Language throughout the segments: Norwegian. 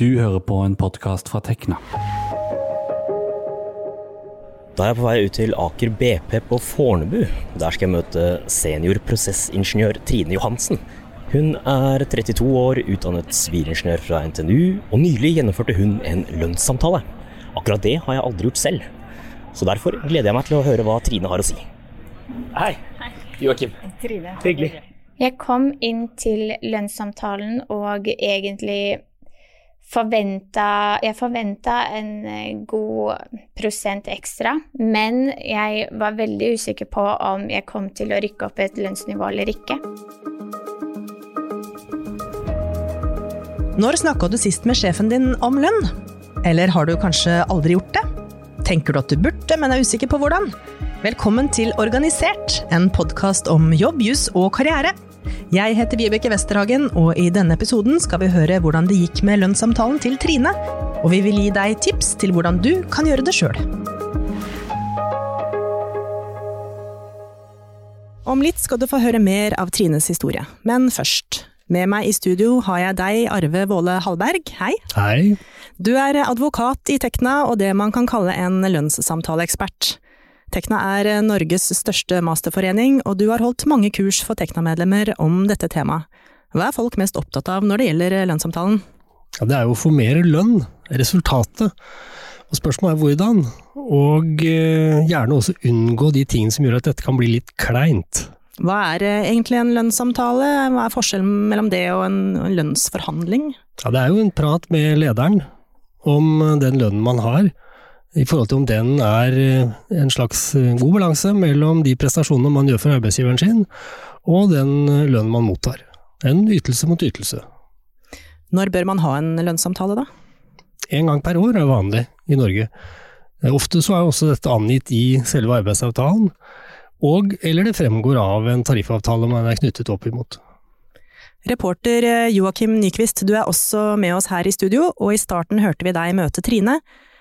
Du hører på en podkast fra Tekna. Da er jeg på vei ut til Aker BP på Fornebu. Der skal jeg møte seniorprosessingeniør Trine Johansen. Hun er 32 år, utdannet sivilingeniør fra NTNU, og nylig gjennomførte hun en lønnssamtale. Akkurat det har jeg aldri gjort selv. Så derfor gleder jeg meg til å høre hva Trine har å si. Hei. Joakim. Trine. Hyggelig. Jeg kom inn til lønnssamtalen og egentlig forventa Jeg forventa en eh, god prosent ekstra, men jeg var veldig usikker på om jeg kom til å rykke opp et lønnsnivå eller ikke. Når snakka du sist med sjefen din om lønn? Eller har du kanskje aldri gjort det? Tenker du at du burde, men er usikker på hvordan? Velkommen til Organisert, en podkast om jobb, juss og karriere. Jeg heter Vibeke Westerhagen, og i denne episoden skal vi høre hvordan det gikk med lønnssamtalen til Trine. Og vi vil gi deg tips til hvordan du kan gjøre det sjøl. Om litt skal du få høre mer av Trines historie, men først. Med meg i studio har jeg deg, Arve Våle Hallberg. Hei. Hei. Du er advokat i Tekna og det man kan kalle en lønnssamtaleekspert. Tekna er Norges største masterforening, og du har holdt mange kurs for Tekna-medlemmer om dette temaet. Hva er folk mest opptatt av når det gjelder lønnssamtalen? Ja, det er jo å få mer lønn, resultatet. Og spørsmålet er hvordan, og eh, gjerne også unngå de tingene som gjør at dette kan bli litt kleint. Hva er eh, egentlig en lønnssamtale, hva er forskjellen mellom det og en lønnsforhandling? Ja, det er jo en prat med lederen om den lønnen man har, i forhold til om den er eh, en slags god balanse mellom de prestasjonene man gjør for arbeidsgiveren sin, og den lønnen man mottar. En ytelse mot ytelse. Når bør man ha en lønnssamtale, da? En gang per år er vanlig i Norge. Ofte så er også dette angitt i selve arbeidsavtalen, og eller det fremgår av en tariffavtale man er knyttet opp imot. Reporter Joakim Nyquist, du er også med oss her i studio, og i starten hørte vi deg møte Trine.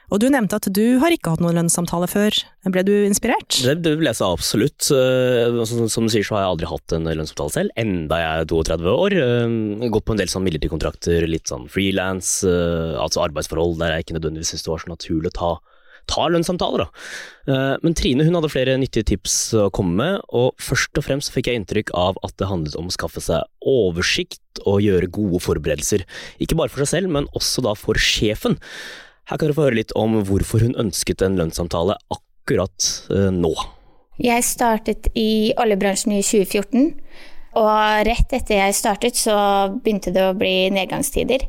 Og du nevnte at du har ikke hatt noen lønnssamtale før. Ble du inspirert? Det, det vil jeg si absolutt. Som du sier så har jeg aldri hatt en lønnssamtale selv, enda jeg er 32 år. Gått på en del sånn midlertidige kontrakter, litt sånn frilans, altså arbeidsforhold der jeg ikke nødvendigvis syntes det var så naturlig å ta ta lønnssamtaler. Men Trine hun hadde flere nyttige tips å komme med, og først og fremst fikk jeg inntrykk av at det handlet om å skaffe seg oversikt og gjøre gode forberedelser. Ikke bare for seg selv, men også da for sjefen. Her kan dere få høre litt om hvorfor hun ønsket en lønnssamtale akkurat nå. Jeg startet i oljebransjen i 2014, og rett etter jeg startet så begynte det å bli nedgangstider.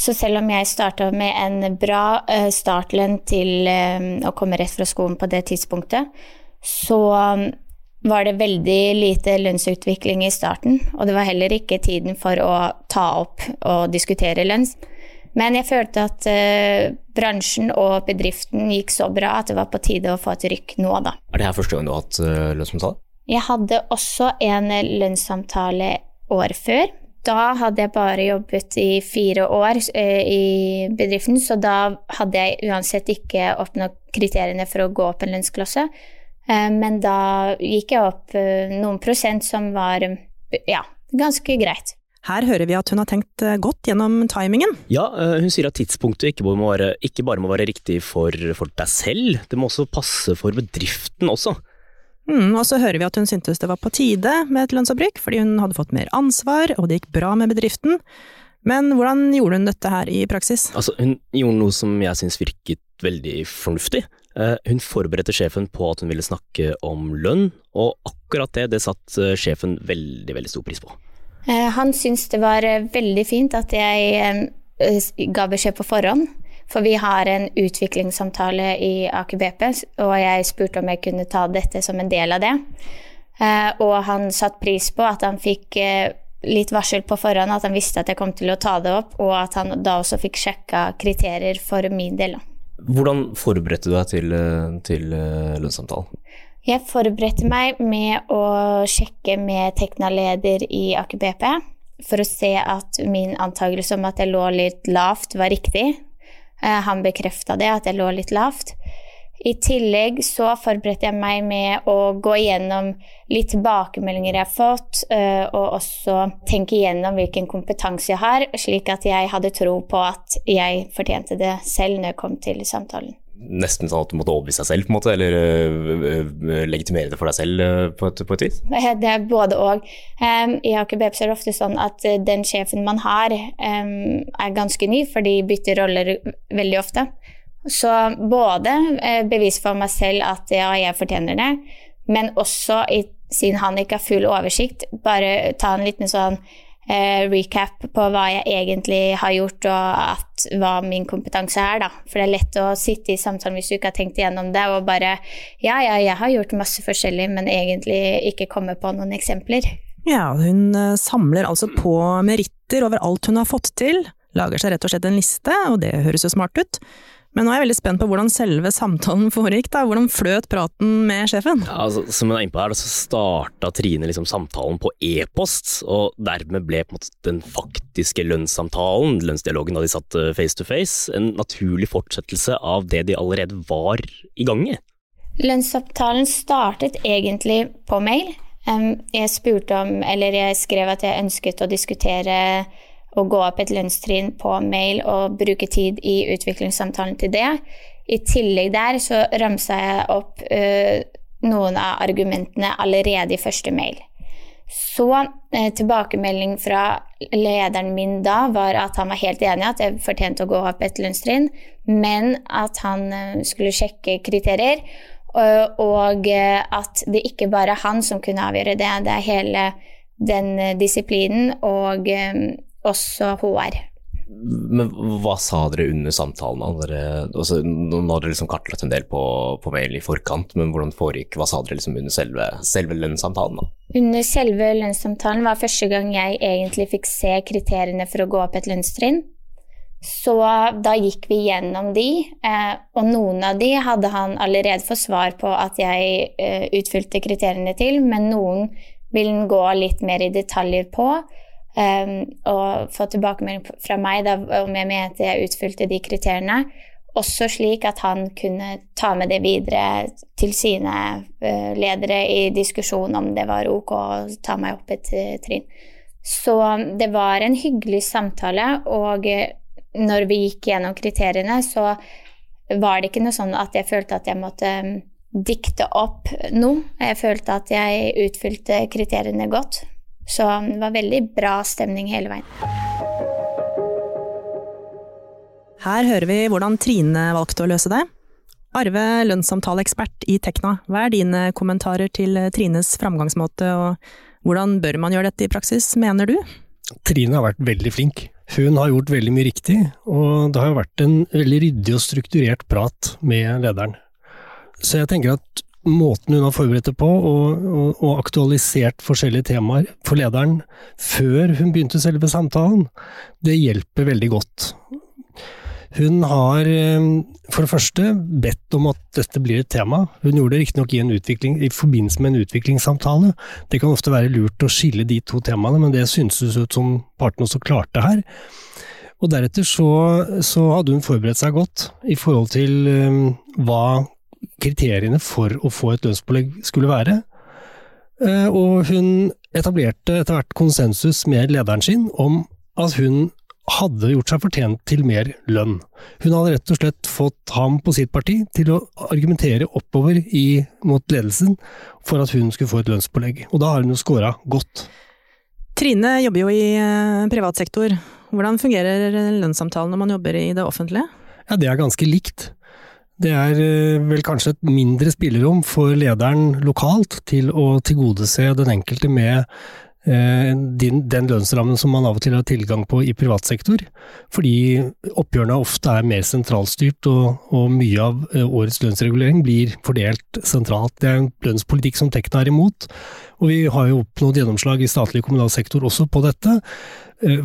Så selv om jeg starta med en bra startlønn til å komme rett fra skolen på det tidspunktet, så var det veldig lite lønnsutvikling i starten, og det var heller ikke tiden for å ta opp og diskutere lønns. Men jeg følte at uh, bransjen og bedriften gikk så bra at det var på tide å få et rykk nå, da. Er det her første gang du har hatt uh, lønnssamtale? Jeg hadde også en lønnssamtale år før. Da hadde jeg bare jobbet i fire år uh, i bedriften, så da hadde jeg uansett ikke oppnådd kriteriene for å gå opp en lønnsklasse. Men da gikk jeg opp noen prosent som var ja, ganske greit. Her hører vi at hun har tenkt godt gjennom timingen. Ja, hun sier at tidspunktet ikke, være, ikke bare må være riktig for, for, deg selv, det må også passe for bedriften også. Mm, og så hører vi at hun syntes det var på tide med et lønnsopprykk, fordi hun hadde fått mer ansvar, og det gikk bra med bedriften. Men hvordan gjorde hun dette her i praksis? Altså, hun gjorde noe som jeg syns virket veldig fornuftig. Hun forberedte sjefen på at hun ville snakke om lønn, og akkurat det, det satt sjefen veldig, veldig stor pris på. Han syntes det var veldig fint at jeg ga beskjed på forhånd. For vi har en utviklingssamtale i Aker BP, og jeg spurte om jeg kunne ta dette som en del av det. Og han satte pris på at han fikk litt varsel på forhånd, at han visste at jeg kom til å ta det opp, og at han da også fikk sjekka kriterier for min del. Hvordan forberedte du deg til, til lønnssamtalen? Jeg forberedte meg med å sjekke med Tekna-leder i Aker BP for å se at min antakelse om at jeg lå litt lavt, var riktig. Han bekrefta det, at jeg lå litt lavt. I tillegg så forberedte jeg meg med å gå igjennom litt tilbakemeldinger jeg har fått, eh, og også tenke igjennom hvilken kompetanse jeg har, slik at jeg hadde tro på at jeg fortjente det selv når jeg kom til samtalen. Nesten sånn at du måtte overbevise deg selv, på en måte, eller øh, legitimere det for deg selv øh, på, et, på et vis? Det er både og. Um, I Aker BP er det ofte sånn at den sjefen man har, um, er ganske ny, for de bytter roller veldig ofte. Så både bevis for meg selv at ja, jeg fortjener det, men også siden han ikke har full oversikt, bare ta en liten sånn eh, recap på hva jeg egentlig har gjort, og at, hva min kompetanse er, da. For det er lett å sitte i samtalen hvis du ikke har tenkt igjennom det, og bare ja, ja, jeg har gjort masse forskjellig, men egentlig ikke komme på noen eksempler. Ja, hun eh, samler altså på meritter over alt hun har fått til, lager seg rett og slett en liste, og det høres jo smart ut. Men nå er jeg veldig spent på hvordan selve samtalen foregikk. da. Hvordan fløt praten med sjefen? Ja, altså, som hun er inne på her, så starta Trine liksom samtalen på e-post, og dermed ble på en måte den faktiske lønnssamtalen, lønnsdialogen da de satt eh, face to face, en naturlig fortsettelse av det de allerede var i gang i. Lønnssamtalen startet egentlig på mail. Jeg spurte om, eller jeg skrev at jeg ønsket å diskutere å gå opp et lønnstrinn på mail og bruke tid i utviklingssamtalen til det. I tillegg der så ramsa jeg opp uh, noen av argumentene allerede i første mail. Så uh, tilbakemelding fra lederen min da var at han var helt enig at jeg fortjente å gå opp et lønnstrinn, men at han uh, skulle sjekke kriterier, og at det ikke bare er han som kunne avgjøre det, det er hele den disiplinen og også HR. Men hva sa dere under samtalen? Dere, altså, nå har dere liksom kartlagt en del på, på, mail i forkant, men hvordan foregikk, hva sa dere liksom under selve, selve lønnssamtalen? Da? Under selve lønnssamtalen var første gang jeg egentlig fikk se kriteriene for å gå opp et lønnstrinn. Så da gikk vi gjennom de, eh, og noen av de hadde han allerede fått svar på at jeg eh, utfylte kriteriene til, men noen vil han gå litt mer i detaljer på. Um, og få tilbakemelding fra meg da, om jeg mente jeg utfylte de kriteriene. Også slik at han kunne ta med det videre til sine uh, ledere i diskusjon om det var ok å ta meg opp et uh, trinn. Så det var en hyggelig samtale, og uh, når vi gikk gjennom kriteriene, så var det ikke noe sånn at jeg følte at jeg måtte um, dikte opp noe. Jeg følte at jeg utfylte kriteriene godt. Så det var veldig bra stemning hele veien. Her hører vi hvordan Trine valgte å løse det. Arve, lønnssamtaleekspert i Tekna, hva er dine kommentarer til Trines framgangsmåte, og hvordan bør man gjøre dette i praksis, mener du? Trine har vært veldig flink. Hun har gjort veldig mye riktig, og det har vært en veldig ryddig og strukturert prat med lederen. Så jeg tenker at måten hun har forberedt det på, og, og, og, aktualisert forskjellige temaer for lederen før hun begynte selve samtalen, det hjelper veldig godt. Hun har eh, for det første bedt om at dette blir et tema. Hun gjorde det riktignok i, i forbindelse med en utviklingssamtale. Det kan ofte være lurt å skille de to temaene, men det syntes ut som partene også klarte her. Og deretter så, så, hadde hun forberedt seg godt i forhold til um, hva kriteriene for å få et lønnspålegg skulle være. Eh, og hun etablerte etter hvert konsensus med lederen sin om at hun hadde gjort seg fortjent til mer lønn. Hun hadde rett og slett fått ham på sitt parti til å argumentere oppover i, mot ledelsen for at hun skulle få et lønnspålegg, og da har hun jo scora godt. Trine jobber jo i eh, privat sektor. Hvordan fungerer lønnssamtalen når man jobber i det offentlige? Ja, Det er ganske likt. Det er eh, vel kanskje et mindre spillerom for lederen lokalt til å tilgodese den enkelte med eh, den lønnsrammen som man av og til har tilgang på i privat sektor, fordi oppgjørene ofte er mer sentralstyrt, og, og mye av eh, årets lønnsregulering blir fordelt sentralt. Det er en lønnspolitikk som Tekna er imot, og vi har jo oppnådd gjennomslag i statlig og kommunal sektor også på dette,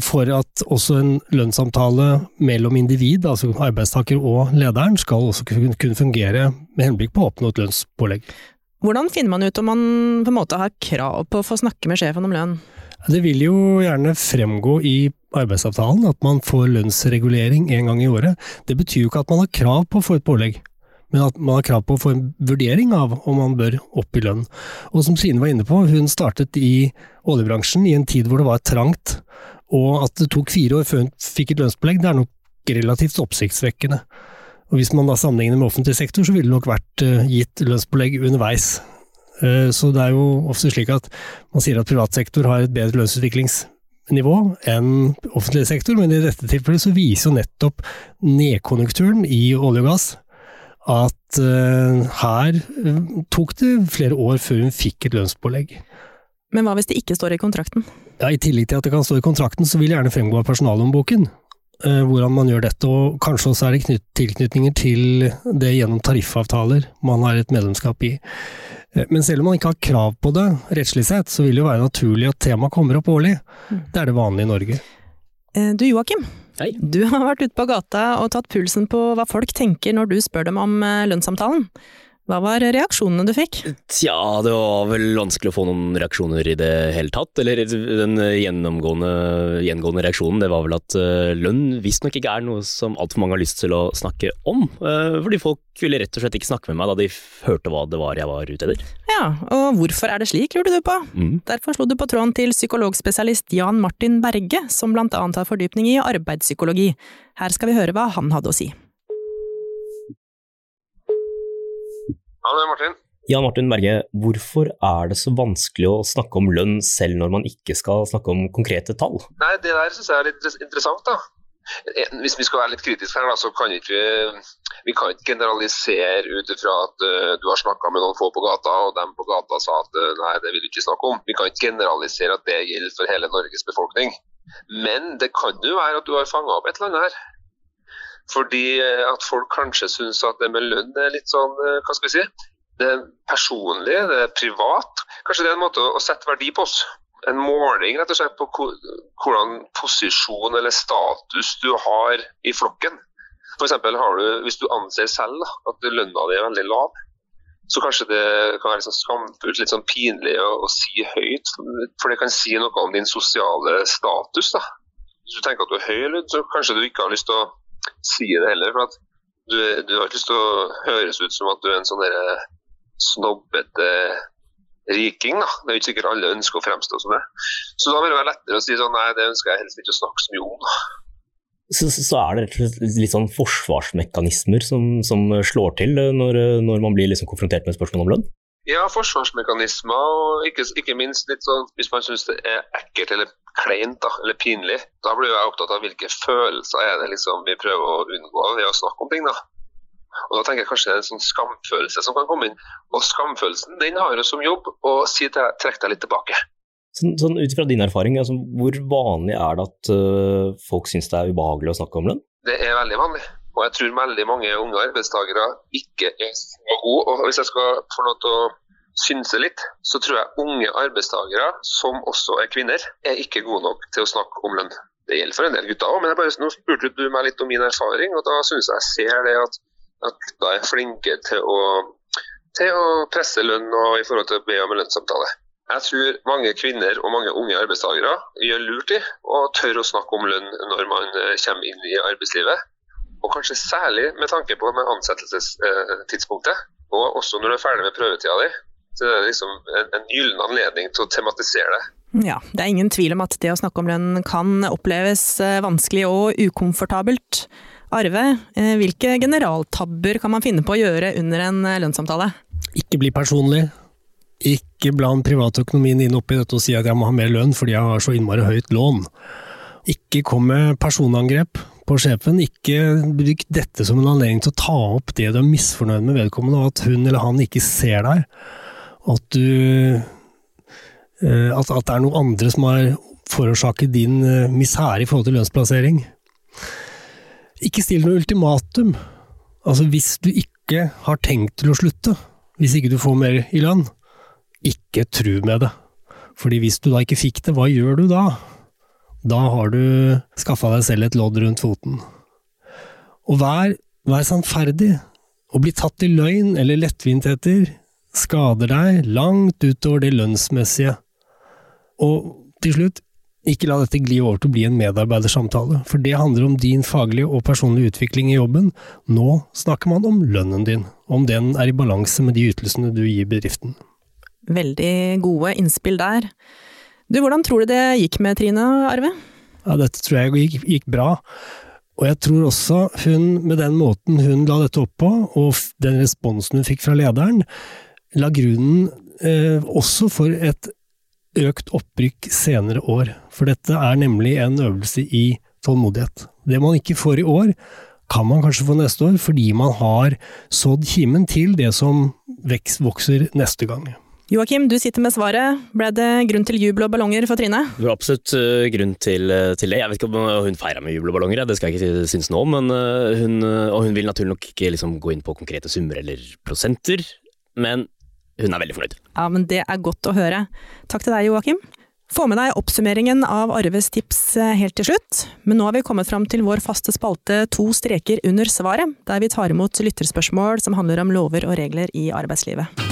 for at også en lønnssamtale mellom individ, altså arbeidstaker og lederen, skal også kunne fungere med henblikk på å oppnå et lønnspålegg. Hvordan finner man ut om man på en måte har krav på å få snakke med sjefen om lønn? Det vil jo gjerne fremgå i arbeidsavtalen at man får lønnsregulering en gang i året. Det betyr jo ikke at man har krav på å få et pålegg. men at man har krav på å få en vurdering av om man bør opp i lønn. Og som Trine var inne på, hun startet i oljebransjen i en tid hvor det var trangt, og at det tok fire år før hun fikk et lønnspålegg, det er nok relativt oppsiktsvekkende. Og Hvis man da sammenligner med offentlig sektor, så ville det nok vært eh, gitt lønnspålegg underveis. Eh, så det er jo ofte slik at man sier at privat sektor har et bedre lønnsutviklingsnivå enn offentlig sektor, men i dette tilfellet så viser jo nettopp nedkonjunkturen i olje og gass at uh, her tok det flere år før hun fikk et lønnspålegg. Men hva hvis det ikke står i kontrakten? Ja, I tillegg til at det kan stå i kontrakten, så vil jeg gjerne fremgå av personalhåndboken eh, hvordan man gjør dette, og kanskje også er det knytt, tilknytninger til det gjennom tariffavtaler man har et medlemskap i. Men selv om man ikke har krav på det rettslig sett, så vil det jo være naturlig at temaet kommer opp årlig. Mm. Det er det vanlige i Norge. Du Joakim, Hei. Du har vært ute på gata og tatt pulsen på hva folk tenker når du spør dem om eh, lønnssamtalen. Hva var reaksjonene du fikk? Tja, det var vel vanskelig å få noen reaksjoner i det hele tatt. Eller den gjennomgående, gjengående reaksjonen det var vel at uh, lønn visstnok ikke er noe som altfor mange har lyst til å snakke om. Uh, fordi folk ville rett og slett ikke snakke med meg da de hørte hva det var jeg var ute etter. Ja, og hvorfor er det slik, lurte du på. Mm. Derfor slo du på tråden til psykologspesialist Jan Martin Berge, som blant annet har fordypning i arbeidspsykologi. Her skal vi høre hva han hadde å si. Ja, det er Martin. Jan Martin Berge, hvorfor er det så vanskelig å snakke om lønn selv når man ikke skal snakke om konkrete tall? Nei, Det der syns jeg er litt interessant. da. Hvis vi skal være litt kritiske her, da, så kan ikke vi, vi kan ikke generalisere ut ifra at uh, du har snakka med noen få på gata, og dem på gata sa at uh, nei, det vil du ikke snakke om. Vi kan ikke generalisere at det gjelder for hele Norges befolkning. Men det kan jo være at du har fanga opp et eller annet her. Fordi eh, at folk kanskje syns at det med lønn er litt sånn, eh, hva skal vi si, det er personlig, det er privat. Kanskje det er en måte å sette verdi på oss. En måling rett og slett på hvordan posisjon eller status du har i flokken. For har du, Hvis du anser selv da, at lønna di er veldig lav, så kanskje det kan være litt sånn skamfullt, litt sånn pinlig å, å, si høyt. For det kan si noe om din sosiale status. da. Hvis du tenker at du er høy, så kanskje du ikke har lyst til å si det heller. for at du, du, har ikke lyst til å høres ut som at du er en sånn snobbete riking. da. Det er jo ikke sikkert alle ønsker å fremstå som det. Så da vil det være lettere å si sånn nei, det ønsker jeg helst ikke å snakke så mye om. Så, så, er det litt sånn forsvarsmekanismer som, som slår til når, når man blir liksom konfrontert med spørsmål om lønn? Ja, forsvarsmekanismer, og ikke, ikke minst litt sånn hvis man syns det er ekkelt eller kleint da, eller pinlig. Da blir jeg opptatt av hvilke følelser er det liksom vi prøver å unngå ved å snakke om ting. da. Og Da tenker jeg kanskje det er en sånn skamfølelse som kan komme inn. Og skamfølelsen den har jo som jobb å si til deg trekk deg litt tilbake. Sånn, sånn Ut fra din erfaring, altså, hvor vanlig er det at uh, folk syns det er ubehagelig å snakke om lønn? Det er veldig vanlig. Og jeg tror veldig mange unge arbeidstakere ikke er så gode. Og hvis jeg skal få lov til å synse litt, så tror jeg unge arbeidstakere, som også er kvinner, er ikke gode nok til å snakke om lønn. Det gjelder for en del gutter òg, men bare, nå spurte du meg litt om min erfaring, og da syns jeg ser det at, at gutta er flinke til å, til å presse lønn og i forhold til å be om en lønnssamtale. Jeg tror mange kvinner og mange unge arbeidstakere gjør lurt i å tørre å snakke om lønn når man eh, kommer inn i arbeidslivet. Og kanskje særlig med tanke på med ansettelsestidspunktet, og også når du er ferdig med prøvetida di. Så det er liksom en, en gyllen anledning til å tematisere det. Ja, det er ingen tvil om at det å snakke om lønn kan oppleves eh, vanskelig og ukomfortabelt. Arve, eh, hvilke generaltabber kan man finne på å gjøre under en eh, lønnssamtale? Ikke bli personlig. Ikke bland privatøkonomien inn oppi dette og si at jeg må ha mer lønn fordi jeg har så innmari høyt lån. Ikke kom med personangrep på sjefen. Ikke bruk dette som en anledning til å ta opp det du er misfornøyd med vedkommende, og at hun eller han ikke ser deg. At du eh, at, at, det er noen andre som har forårsaket din eh, misere i forhold til lønnsplassering. Ikke still noe ultimatum. Altså, hvis du ikke har tenkt til å slutte, hvis ikke du får mer i lønn, ikke tru med det. Fordi hvis du da ikke fikk det, hva gjør du da? Da har du skaffa deg selv et lodd rundt foten. Og vær, vær sannferdig. Å bli tatt i løgn eller lettvintheter skader deg langt utover det lønnsmessige. Og til slutt, ikke la dette gli over til å bli en medarbeidersamtale, for det handler om din faglige og personlige utvikling i jobben. Nå snakker man om lønnen din, om den er i balanse med de ytelsene du gir bedriften. Veldig gode innspill der. Du, hvordan tror du det gikk med Trine, Arve? Ja, dette tror jeg gikk, gikk bra. Og jeg tror også hun, med den måten hun la dette opp på, og den responsen hun fikk fra lederen, la grunnen eh, også for et økt opprykk senere år. For dette er nemlig en øvelse i tålmodighet. Det man ikke får i år, kan man kanskje få neste år, fordi man har sådd kimen til det som vokser neste gang. Joakim, du sitter med svaret. Ble det grunn til jubel og ballonger for Trine? Det var absolutt uh, grunn til, uh, til, det. Jeg vet ikke om uh, hun feira med jubel og ballonger, det skal jeg ikke synes nå. Men, hun, og hun vil naturlig nok ikke liksom, gå inn på konkrete summer eller prosenter, men hun er veldig fornøyd. Ja, men Det er godt å høre. Takk til deg, Joakim. Få med deg oppsummeringen av Arves tips helt til slutt, men nå har vi kommet fram til vår faste spalte To streker under svaret, der vi tar imot lytterspørsmål som handler om lover og regler i arbeidslivet.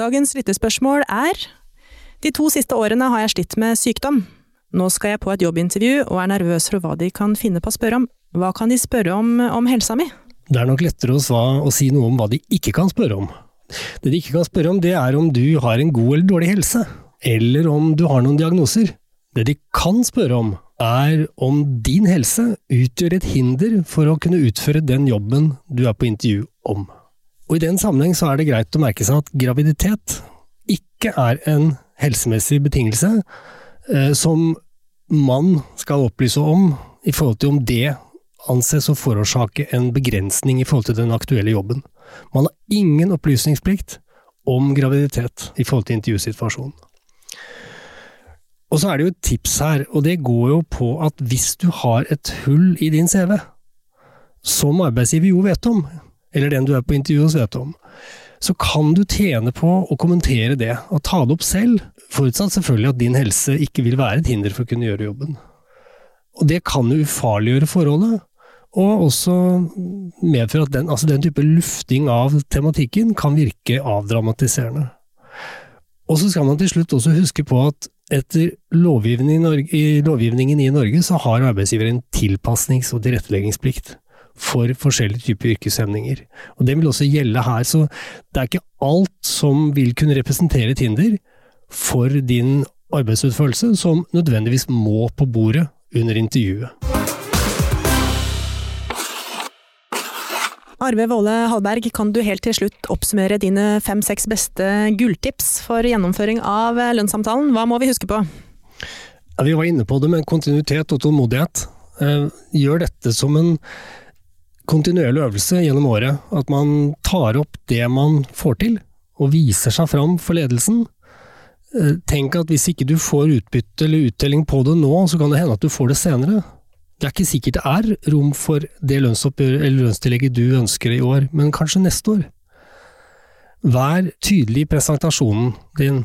Dagens lyttespørsmål er De to siste årene har jeg slitt med sykdom. Nå skal jeg på et jobbintervju og er nervøs for hva de kan finne på å spørre om. Hva kan de spørre om om helsa mi? Det er nok lettere å, sva, å si noe om hva de ikke kan spørre om. Det de ikke kan spørre om, det er om du har en god eller dårlig helse, eller om du har noen diagnoser. Det de kan spørre om, er om din helse utgjør et hinder for å kunne utføre den jobben du er på intervju om. Og I den sammenheng så er det greit å merke seg at graviditet ikke er en helsemessig betingelse eh, som man skal opplyse om i forhold til om det anses å forårsake en begrensning i forhold til den aktuelle jobben. Man har ingen opplysningsplikt om graviditet i forhold til intervjusituasjonen. Og så er det jo et tips her, og det går jo på at hvis du har et hull i din CV, som arbeidsgiver jo vet om, eller den du er på intervju hos vet om, så kan du tjene på å kommentere det, og ta det opp selv, forutsatt selvfølgelig at din helse ikke vil være et hinder for å kunne gjøre jobben. Og det kan jo ufarliggjøre forholdet, og også medføre at den, altså den type lufting av tematikken kan virke avdramatiserende. Og så skal man til slutt også huske på at etter lovgivningen i, Norge, lovgivningen i Norge så har arbeidsgiver en tilpasnings- og tilretteleggingsplikt for forskjellige typer yrkeshemninger. Og Det vil også gjelde her, så det er ikke alt som vil kunne representere et hinder for din arbeidsutførelse som nødvendigvis må på bordet under intervjuet. Arve Våle Hallberg, kan du helt til slutt oppsummere dine fem-seks beste gulltips for gjennomføring av lønnssamtalen? Hva må vi huske på? Ja, vi var inne på det med kontinuitet og tålmodighet. Eh, gjør dette som en kontinuerlig øvelse gjennom året. At man tar opp det man får til, og viser seg fram for ledelsen. Eh, tenk at hvis ikke du får utbytte eller uttelling på det nå, så kan det hende at du får det senere. Det er ikke sikkert det er rom for det lønnstillegget du ønsker i år, men kanskje neste år. Vær tydelig i presentasjonen din.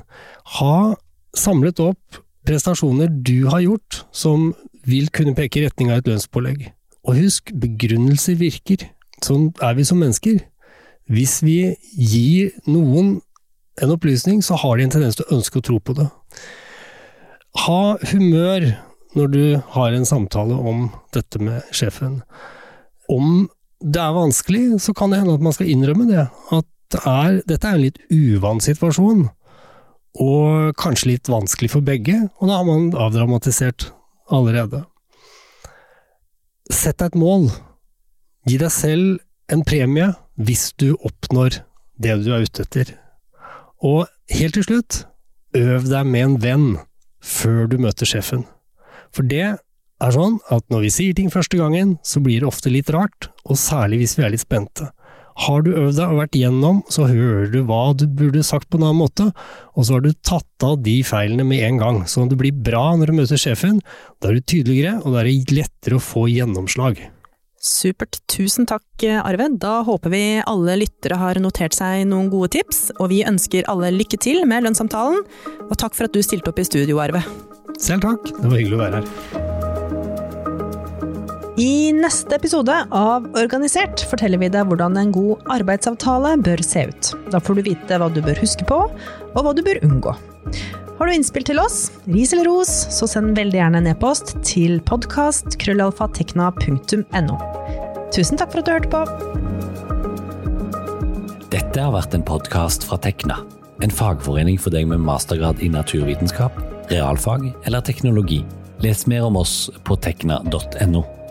Ha samlet opp prestasjoner du har gjort som vil kunne peke i retning av et lønnspålegg. Og husk, begrunnelser virker. Sånn er vi som mennesker. Hvis vi gir noen en opplysning, så har de en tendens til å ønske å tro på det. Ha humør når du har en samtale om dette med sjefen. Om det er vanskelig, så kan det hende at man skal innrømme det. At det er, dette er en litt uvant situasjon, og kanskje litt vanskelig for begge, og da har man avdramatisert allerede. Sett deg et mål. Gi deg selv en premie hvis du oppnår det du er ute etter. Og helt til slutt, øv deg med en venn før du møter sjefen. For det er sånn at når vi sier ting første gangen, så blir det ofte litt rart, og særlig hvis vi er litt spente. Har du øvd deg og vært igjennom, så hører du hva du burde sagt på en annen måte, og så har du tatt av de feilene med en gang, sånn at det blir bra når du møter sjefen. Da er du tydeligere, og da er det lettere å få gjennomslag. Supert. Tusen takk, Arve. Da håper vi alle lyttere har notert seg noen gode tips, og vi ønsker alle lykke til med lønnssamtalen. Og takk for at du stilte opp i studio, Arve. Selv takk. Det var hyggelig å være her. I neste episode av Organisert forteller vi deg hvordan en god arbeidsavtale bør se ut. Da får du vite hva du bør huske på, og hva du bør unngå. Har du innspill til oss, ris eller ros, så send veldig gjerne en e-post til podkast.krøllalfatekna.no. Tusen takk for at du hørte på! Dette har vært en podkast fra Tekna. En fagforening for deg med mastergrad i naturvitenskap, realfag eller teknologi. Les mer om oss på tekna.no.